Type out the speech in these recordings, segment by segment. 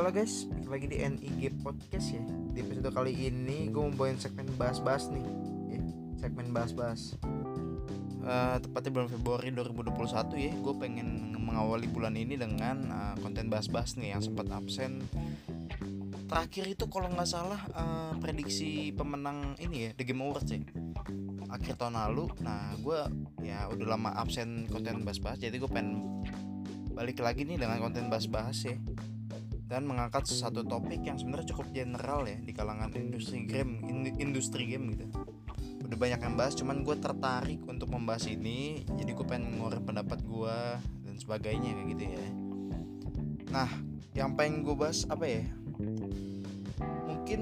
halo guys, lagi di NIG Podcast ya. Di episode kali ini gue mau bawain segmen bahas-bahas nih. Ya, Segmen bahas-bahas. Uh, Tepatnya bulan Februari 2021 ya Gue pengen mengawali bulan ini dengan uh, konten bahas-bahas nih yang sempat absen. Terakhir itu kalau nggak salah uh, prediksi pemenang ini ya The Game Awards ya Akhir tahun lalu. Nah gue ya udah lama absen konten bahas-bahas Jadi gue pengen balik lagi nih dengan konten bahas-bahas ya dan mengangkat satu topik yang sebenarnya cukup general ya di kalangan industri game industri game gitu. Udah banyak yang bahas cuman gue tertarik untuk membahas ini jadi gue pengen ngeluarin pendapat gue dan sebagainya kayak gitu ya. Nah yang pengen gue bahas apa ya? Mungkin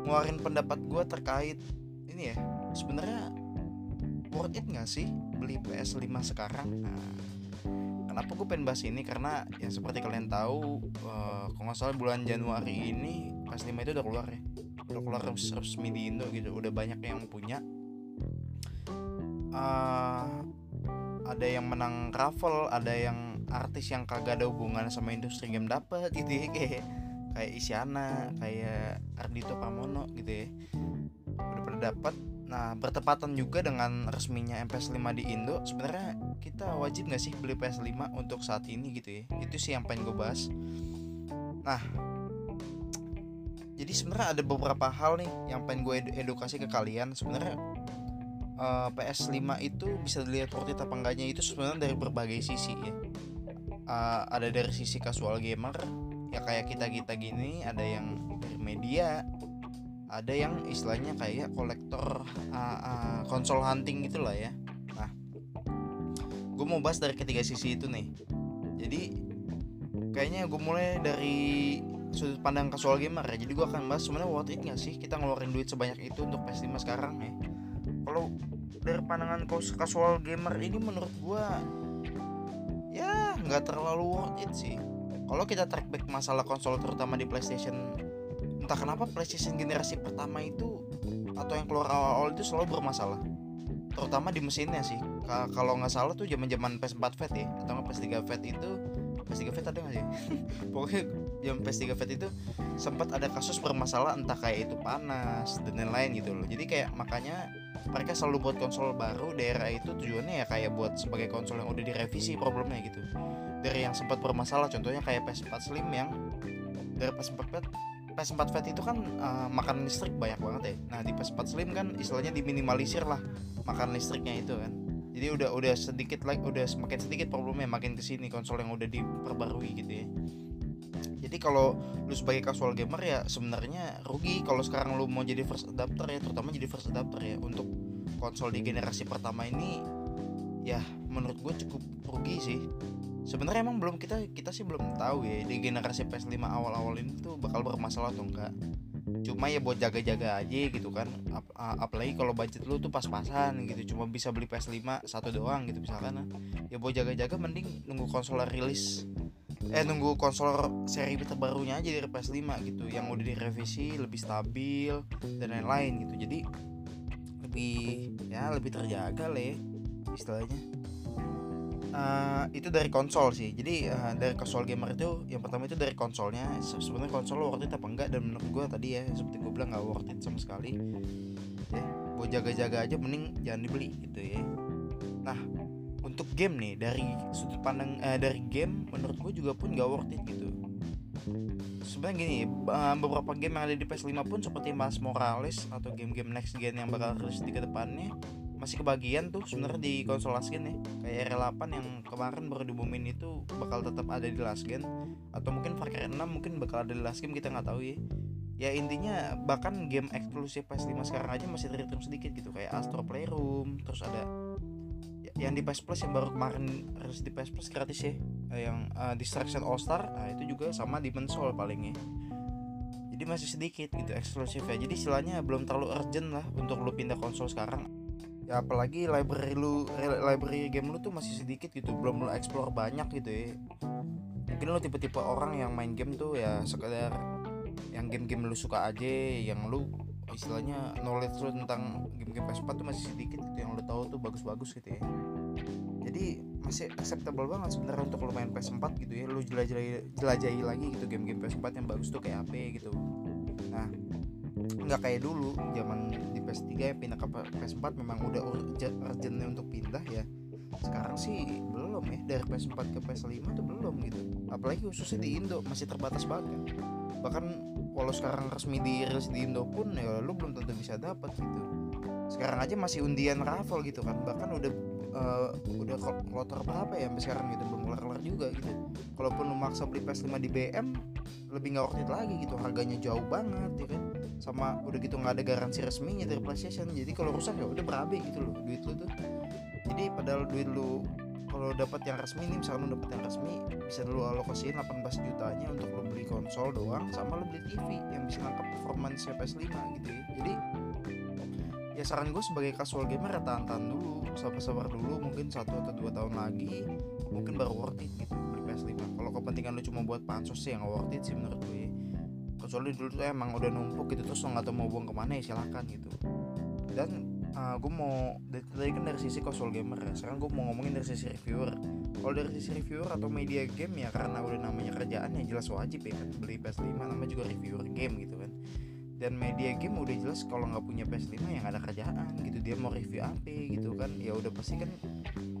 ngeluarin pendapat gue terkait ini ya sebenarnya worth it nggak sih beli PS5 sekarang? Nah kenapa gue pengen bahas ini? Karena ya seperti kalian tahu uh, kalau nggak salah bulan Januari ini pas 5 itu udah keluar ya. Udah keluar resmi di Indo gitu. Udah banyak yang punya. Uh, ada yang menang raffle ada yang artis yang kagak ada hubungan sama industri game dapet gitu ya kayak kayak Isyana kayak Ardito Pamono gitu ya. Udah pada dapat Nah, bertepatan juga dengan resminya PS5 di Indo, sebenarnya kita wajib nggak sih beli PS5 untuk saat ini gitu ya? Itu sih yang pengen gue bahas. Nah, jadi sebenarnya ada beberapa hal nih yang pengen gue edukasi ke kalian. Sebenarnya uh, eh, PS5 itu bisa dilihat worth it apa enggaknya itu sebenarnya dari berbagai sisi ya. Uh, ada dari sisi casual gamer, ya kayak kita kita gini, ada yang dari media, ada yang istilahnya kayak kolektor uh, uh, konsol hunting gitulah ya. Nah gue mau bahas dari ketiga sisi itu nih. Jadi kayaknya gue mulai dari sudut pandang casual gamer ya. Jadi gue akan bahas sebenarnya worth it gak sih kita ngeluarin duit sebanyak itu untuk PS5 sekarang ya? Kalau dari pandangan casual gamer ini menurut gue ya nggak terlalu worth it sih. Kalau kita track back masalah konsol terutama di PlayStation entah kenapa PlayStation generasi pertama itu atau yang keluar awal-awal itu selalu bermasalah. Terutama di mesinnya sih. Kalau nggak salah tuh zaman zaman PS4 Fat ya atau nggak PS3 Fat itu PS3 Fat ada nggak sih? Pokoknya zaman PS3 Fat itu sempat ada kasus bermasalah entah kayak itu panas dan lain-lain gitu loh. Jadi kayak makanya mereka selalu buat konsol baru daerah itu tujuannya ya kayak buat sebagai konsol yang udah direvisi problemnya gitu. Dari yang sempat bermasalah contohnya kayak PS4 Slim yang dari PS4 Fat PS4 Fat itu kan uh, makan listrik banyak banget ya. Nah di PS4 Slim kan istilahnya diminimalisir lah makan listriknya itu kan. Jadi udah udah sedikit like udah semakin sedikit problemnya makin ke sini konsol yang udah diperbarui gitu ya. Jadi kalau lu sebagai casual gamer ya sebenarnya rugi kalau sekarang lu mau jadi first adapter ya terutama jadi first adapter ya untuk konsol di generasi pertama ini ya menurut gue cukup rugi sih sebenarnya emang belum kita kita sih belum tahu ya di generasi PS5 awal-awal ini tuh bakal bermasalah atau enggak. Cuma ya buat jaga-jaga aja gitu kan Ap apalagi kalau budget lu tuh pas-pasan gitu cuma bisa beli PS5 satu doang gitu misalkan. Ya buat jaga-jaga mending nunggu konsol rilis eh nunggu konsol seri terbarunya aja dari PS5 gitu yang udah direvisi lebih stabil dan lain-lain gitu. Jadi lebih ya lebih terjaga lah ya istilahnya uh, itu dari konsol sih. Jadi uh, dari konsol gamer itu yang pertama itu dari konsolnya. Sebenarnya konsol worth it apa enggak? Dan menurut gue tadi ya seperti gue bilang nggak worth it sama sekali. Ya buat jaga-jaga aja mending jangan dibeli gitu ya. Nah untuk game nih dari sudut pandang uh, dari game menurut gue juga pun nggak worth it gitu. Sebenarnya gini beberapa game yang ada di PS5 pun seperti Mas Morales atau game-game next gen yang bakal rilis di ke depannya masih kebagian tuh sebenarnya di konsol last gen ya. Kayak R8 yang kemarin baru diumumin itu bakal tetap ada di last gen. Atau mungkin Far Cry 6 mungkin bakal ada di last game kita nggak tahu ya. Ya intinya bahkan game eksklusif PS5 sekarang aja masih terhitung sedikit gitu. Kayak Astro Playroom terus ada ya, yang di PS Plus yang baru kemarin harus di PS Plus gratis ya. Yang uh, Distraction All Star nah itu juga sama di Soul paling ya. Jadi masih sedikit gitu eksklusif ya jadi istilahnya belum terlalu urgent lah untuk lu pindah konsol sekarang ya apalagi library lu library game lu tuh masih sedikit gitu belum lu explore banyak gitu ya. Mungkin lu tipe-tipe orang yang main game tuh ya sekedar yang game-game lu suka aja yang lu istilahnya knowledge lu tentang game-game PS4 tuh masih sedikit gitu yang lu tahu tuh bagus-bagus gitu ya. Jadi bisa acceptable banget sebenarnya untuk lo main PS4 gitu ya. Lo jelajahi jelajahi lagi gitu game-game PS4 yang bagus tuh kayak apa gitu. Nah nggak kayak dulu zaman PS3 ya pindah ke PS4 memang udah urgentnya untuk pindah ya. Sekarang sih belum ya dari PS4 ke PS5 tuh belum gitu. Apalagi khususnya di Indo masih terbatas banget bahkan kalau sekarang resmi dirilis di Indo pun ya lu belum tentu bisa dapat gitu. Sekarang aja masih undian raffle gitu kan bahkan udah uh, udah kloter berapa ya sampai sekarang gitu belum kelar-kelar juga gitu. Kalaupun lu maksa beli PS5 di BM lebih nggak worth it lagi gitu harganya jauh banget ya kan? Sama udah gitu nggak ada garansi resminya dari PlayStation jadi kalau rusak ya udah berabe gitu loh duit lu tuh. Jadi padahal duit lu kalau dapat yang resmi nih misalkan lu dapat yang resmi bisa dulu alokasiin 18 jutanya untuk lo beli konsol doang sama lo beli TV yang bisa nangkep performance PS5 gitu ya. Jadi ya saran gue sebagai casual gamer ya tahan-tahan dulu sabar-sabar dulu mungkin satu atau dua tahun lagi mungkin baru worth it gitu beli PS5 kalau kepentingan lu cuma buat pansos sih yang worth it sih menurut gue. Kecuali dulu tuh emang udah numpuk gitu terus nggak tahu mau buang ke mana ya silakan gitu. Dan uh, ah, gue mau tadi kan dari sisi konsol gamer ya sekarang gue mau ngomongin dari sisi reviewer. Kalau dari sisi reviewer atau media game ya karena udah namanya kerjaan ya jelas wajib ya kan beli PS5 namanya juga reviewer game gitu dan media game udah jelas kalau nggak punya PS5 ya nggak ada kerjaan gitu. Dia mau review apa gitu kan. Ya udah pasti kan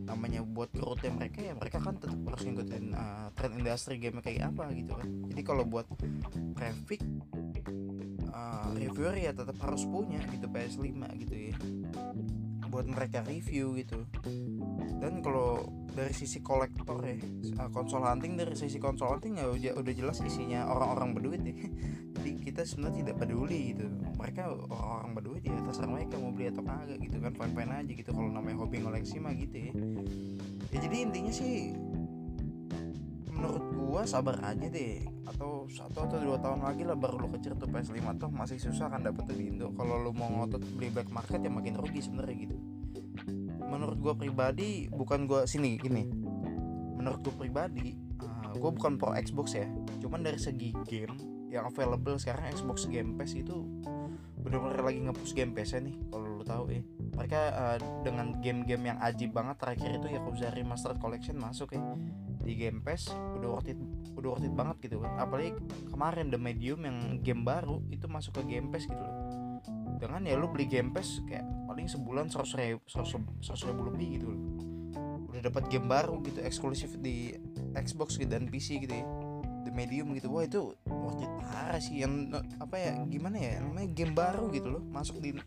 namanya buat growthnya mereka ya mereka kan tetap harus ngikutin uh, trend industri game kayak apa gitu kan. Jadi kalau buat traffic uh, reviewer ya tetap harus punya gitu PS5 gitu ya. Buat mereka review gitu dan kalau dari sisi kolektor ya konsol hunting dari sisi konsol hunting ya udah, jelas isinya orang-orang berduit ya. Jadi kita sebenarnya tidak peduli gitu. Mereka orang-orang berduit ya terserah mereka mau beli atau kagak gitu kan fine-fine aja gitu. Kalau namanya hobi ngoleksi mah gitu ya. Ya jadi intinya sih menurut gua sabar aja deh. Atau satu atau dua tahun lagi lah baru lo kejar tuh PS5 tuh masih susah kan dapet di Indo. Kalau lo mau ngotot beli black market ya makin rugi sebenarnya gitu menurut gua pribadi bukan gua sini gini. Menurut gua pribadi uh, gua bukan pro Xbox ya. Cuman dari segi game yang available sekarang Xbox Game Pass itu bener-bener lagi ngepush Game Pass nih kalau lo tahu ya mereka uh, dengan game-game yang ajib banget terakhir itu ya Yakuza Remastered Collection masuk ya di Game Pass. Udah worth it udah worth it banget gitu kan. Apalagi kemarin The Medium yang game baru itu masuk ke Game Pass gitu loh. Dengan ya lu beli Game Pass kayak paling sebulan seratus ribu seratus ribu lebih gitu. Udah dapat game baru gitu eksklusif di Xbox gitu dan PC gitu ya. The Medium gitu. Wah itu worth it parah sih. Yang apa ya gimana ya namanya game baru gitu loh. Masuk di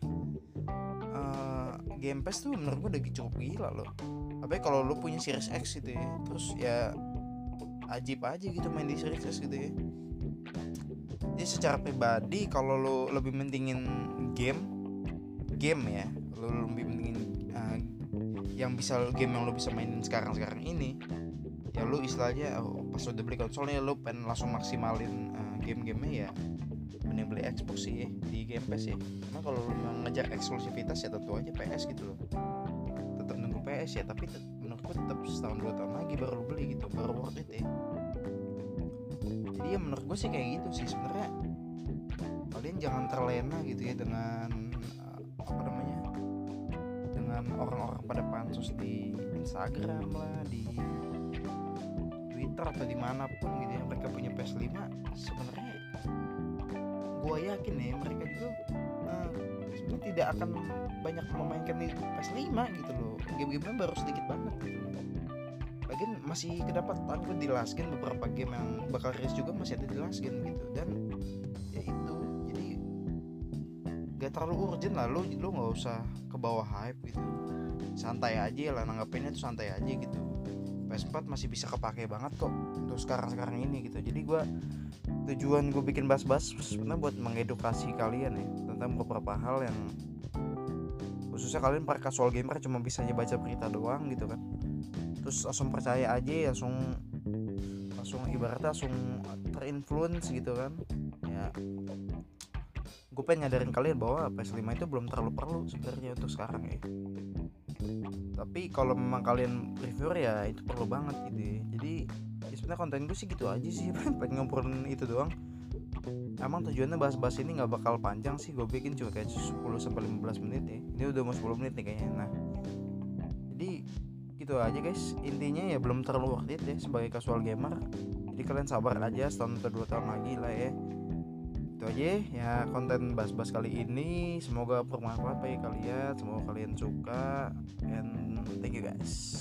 uh, Game Pass tuh menurut gue udah cukup gila loh. Tapi kalau lu punya Series X gitu ya. Terus ya ajib aja gitu main di Series X gitu ya. Jadi secara pribadi kalau lu lebih mentingin game game ya lu lebih mentingin uh, yang bisa game yang lu bisa mainin sekarang sekarang ini ya lu istilahnya oh, pas udah beli konsolnya lu pengen langsung maksimalin uh, game-gamenya ya mending beli Xbox sih ya, di Game Pass ya. Cuma kalau lu ngejar eksklusivitas ya tentu aja PS gitu loh. PS ya tapi menurutku tetap setahun dua tahun lagi baru lo beli gitu baru worth it ya jadi ya menurut gue sih kayak gitu sih sebenarnya kalian jangan terlena gitu ya dengan orang-orang pada pansus di Instagram lah di Twitter atau di mana pun gitu ya mereka punya PS5 sebenarnya gue yakin ya mereka juga uh, sebenarnya tidak akan banyak memainkan di PS5 gitu loh. Game-gamenya baru sedikit banget gitu. Lagian masih kedapatan gue di last game beberapa game yang bakal rilis juga masih ada di last game gitu. Dan gak terlalu urgent lah lo lo nggak usah ke bawah hype gitu. Santai aja lah nanggapinnya tuh santai aja gitu. PS4 masih bisa kepake banget kok untuk sekarang-sekarang ini gitu. Jadi gue tujuan gue bikin bas-bas sebenarnya buat mengedukasi kalian ya tentang beberapa hal yang khususnya kalian para casual gamer cuma bisa baca berita doang gitu kan. Terus langsung percaya aja langsung langsung ibaratnya langsung terinfluence gitu kan. Ya gue pengen nyadarin kalian bahwa PS5 itu belum terlalu perlu sebenarnya untuk sekarang ya. Tapi kalau memang kalian reviewer ya itu perlu banget gitu ya. Jadi ya sebenarnya konten gue sih gitu aja sih pengen ngobrolin itu doang. Emang tujuannya bahas-bahas ini nggak bakal panjang sih gue bikin cuma kayak 10 sampai 15 menit ya. Ini udah mau 10 menit nih kayaknya. Nah jadi gitu aja guys. Intinya ya belum terlalu worth it ya sebagai casual gamer. Jadi kalian sabar aja setahun atau dua tahun lagi lah ya itu aja ya konten bas-bas kali ini. Semoga bermanfaat bagi kalian semoga kalian suka and thank you guys